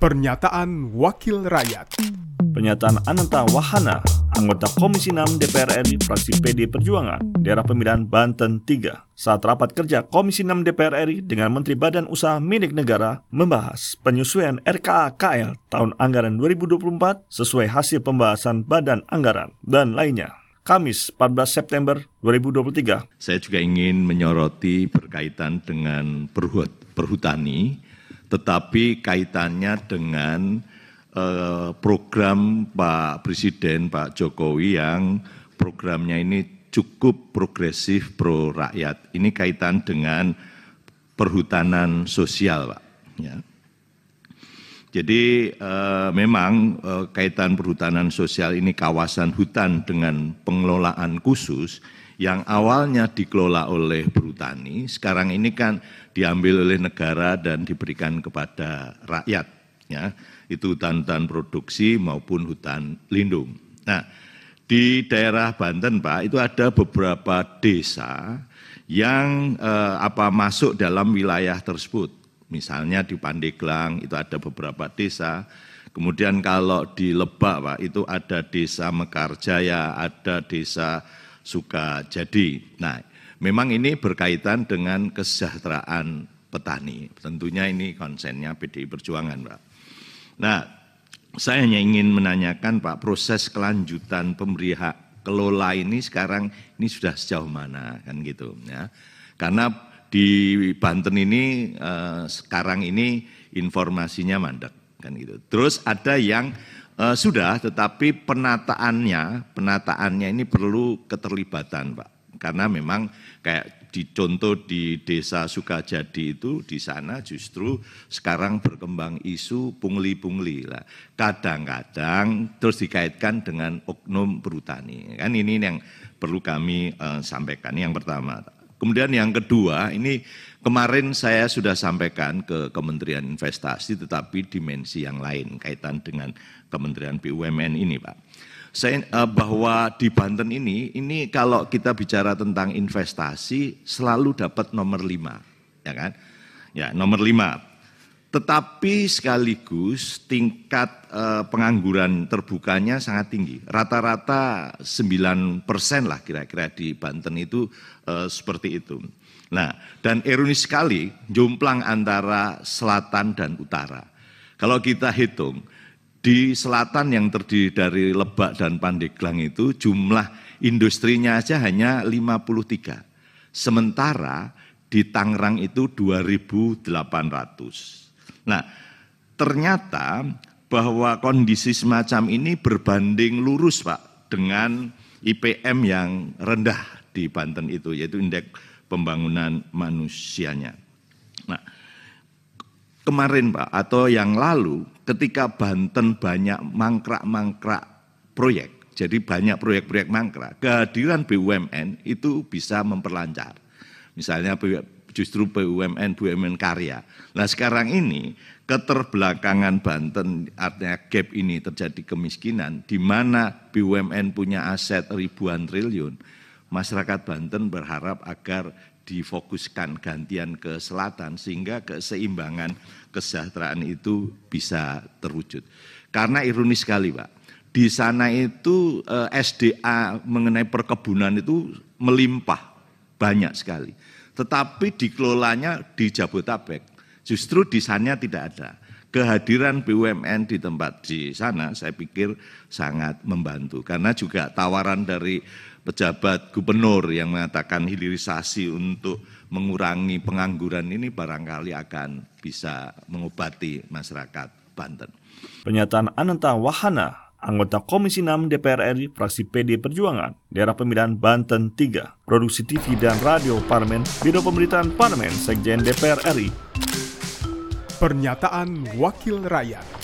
Pernyataan Wakil Rakyat Pernyataan Ananta Wahana, anggota Komisi 6 DPR RI fraksi PD Perjuangan, daerah pemilihan Banten 3, saat rapat kerja Komisi 6 DPR RI dengan Menteri Badan Usaha Milik Negara membahas penyesuaian RKA KL tahun anggaran 2024 sesuai hasil pembahasan Badan Anggaran dan lainnya. Kamis 14 September 2023. Saya juga ingin menyoroti berkaitan dengan perhut, perhutani, tetapi kaitannya dengan eh, program Pak Presiden Pak Jokowi yang programnya ini cukup progresif pro rakyat. Ini kaitan dengan perhutanan sosial, Pak. Ya. Jadi eh, memang eh, kaitan perhutanan sosial ini kawasan hutan dengan pengelolaan khusus yang awalnya dikelola oleh perhutani, sekarang ini kan diambil oleh negara dan diberikan kepada rakyat. Ya, itu hutan-hutan produksi maupun hutan lindung. Nah, di daerah Banten, Pak, itu ada beberapa desa yang eh, apa masuk dalam wilayah tersebut. Misalnya di Pandeglang itu ada beberapa desa. Kemudian kalau di Lebak, Pak, itu ada desa Mekarjaya, ada desa Sukajadi. Nah, memang ini berkaitan dengan kesejahteraan petani. Tentunya ini konsennya PDI Perjuangan, Pak. Nah, saya hanya ingin menanyakan Pak, proses kelanjutan pemberi hak kelola ini sekarang ini sudah sejauh mana kan gitu ya. Karena di Banten ini eh, sekarang ini informasinya mandek kan gitu. Terus ada yang eh, sudah tetapi penataannya penataannya ini perlu keterlibatan Pak. Karena memang kayak di contoh di desa Sukajadi itu di sana justru sekarang berkembang isu pungli-pungli lah. Kadang-kadang terus dikaitkan dengan oknum perhutani. Kan ini yang perlu kami uh, sampaikan. Yang pertama. Kemudian yang kedua, ini kemarin saya sudah sampaikan ke Kementerian Investasi tetapi dimensi yang lain kaitan dengan Kementerian BUMN ini, Pak saya uh, bahwa di Banten ini ini kalau kita bicara tentang investasi selalu dapat nomor lima, ya kan? Ya, nomor lima. Tetapi sekaligus tingkat uh, pengangguran terbukanya sangat tinggi. Rata-rata 9 persen lah kira-kira di Banten itu uh, seperti itu. Nah, dan ironis sekali jomplang antara selatan dan utara. Kalau kita hitung, di selatan yang terdiri dari Lebak dan Pandeglang itu jumlah industrinya aja hanya 53. Sementara di Tangerang itu 2.800. Nah, ternyata bahwa kondisi semacam ini berbanding lurus Pak dengan IPM yang rendah di Banten itu, yaitu indeks pembangunan manusianya. Nah, kemarin Pak atau yang lalu ketika Banten banyak mangkrak-mangkrak proyek, jadi banyak proyek-proyek mangkrak, kehadiran BUMN itu bisa memperlancar. Misalnya justru BUMN, BUMN karya. Nah sekarang ini keterbelakangan Banten artinya gap ini terjadi kemiskinan di mana BUMN punya aset ribuan triliun. Masyarakat Banten berharap agar difokuskan gantian ke selatan sehingga keseimbangan kesejahteraan itu bisa terwujud. Karena ironis sekali Pak, di sana itu eh, SDA mengenai perkebunan itu melimpah banyak sekali. Tetapi dikelolanya di Jabotabek, justru di sana tidak ada. Kehadiran BUMN di tempat di sana saya pikir sangat membantu. Karena juga tawaran dari pejabat gubernur yang mengatakan hilirisasi untuk mengurangi pengangguran ini barangkali akan bisa mengobati masyarakat Banten. Pernyataan Ananta Wahana, anggota Komisi 6 DPR RI fraksi PD Perjuangan, daerah pemilihan Banten 3, produksi TV dan radio Parlemen, Biro Pemerintahan Parlemen, Sekjen DPR RI. Pernyataan Wakil Rakyat.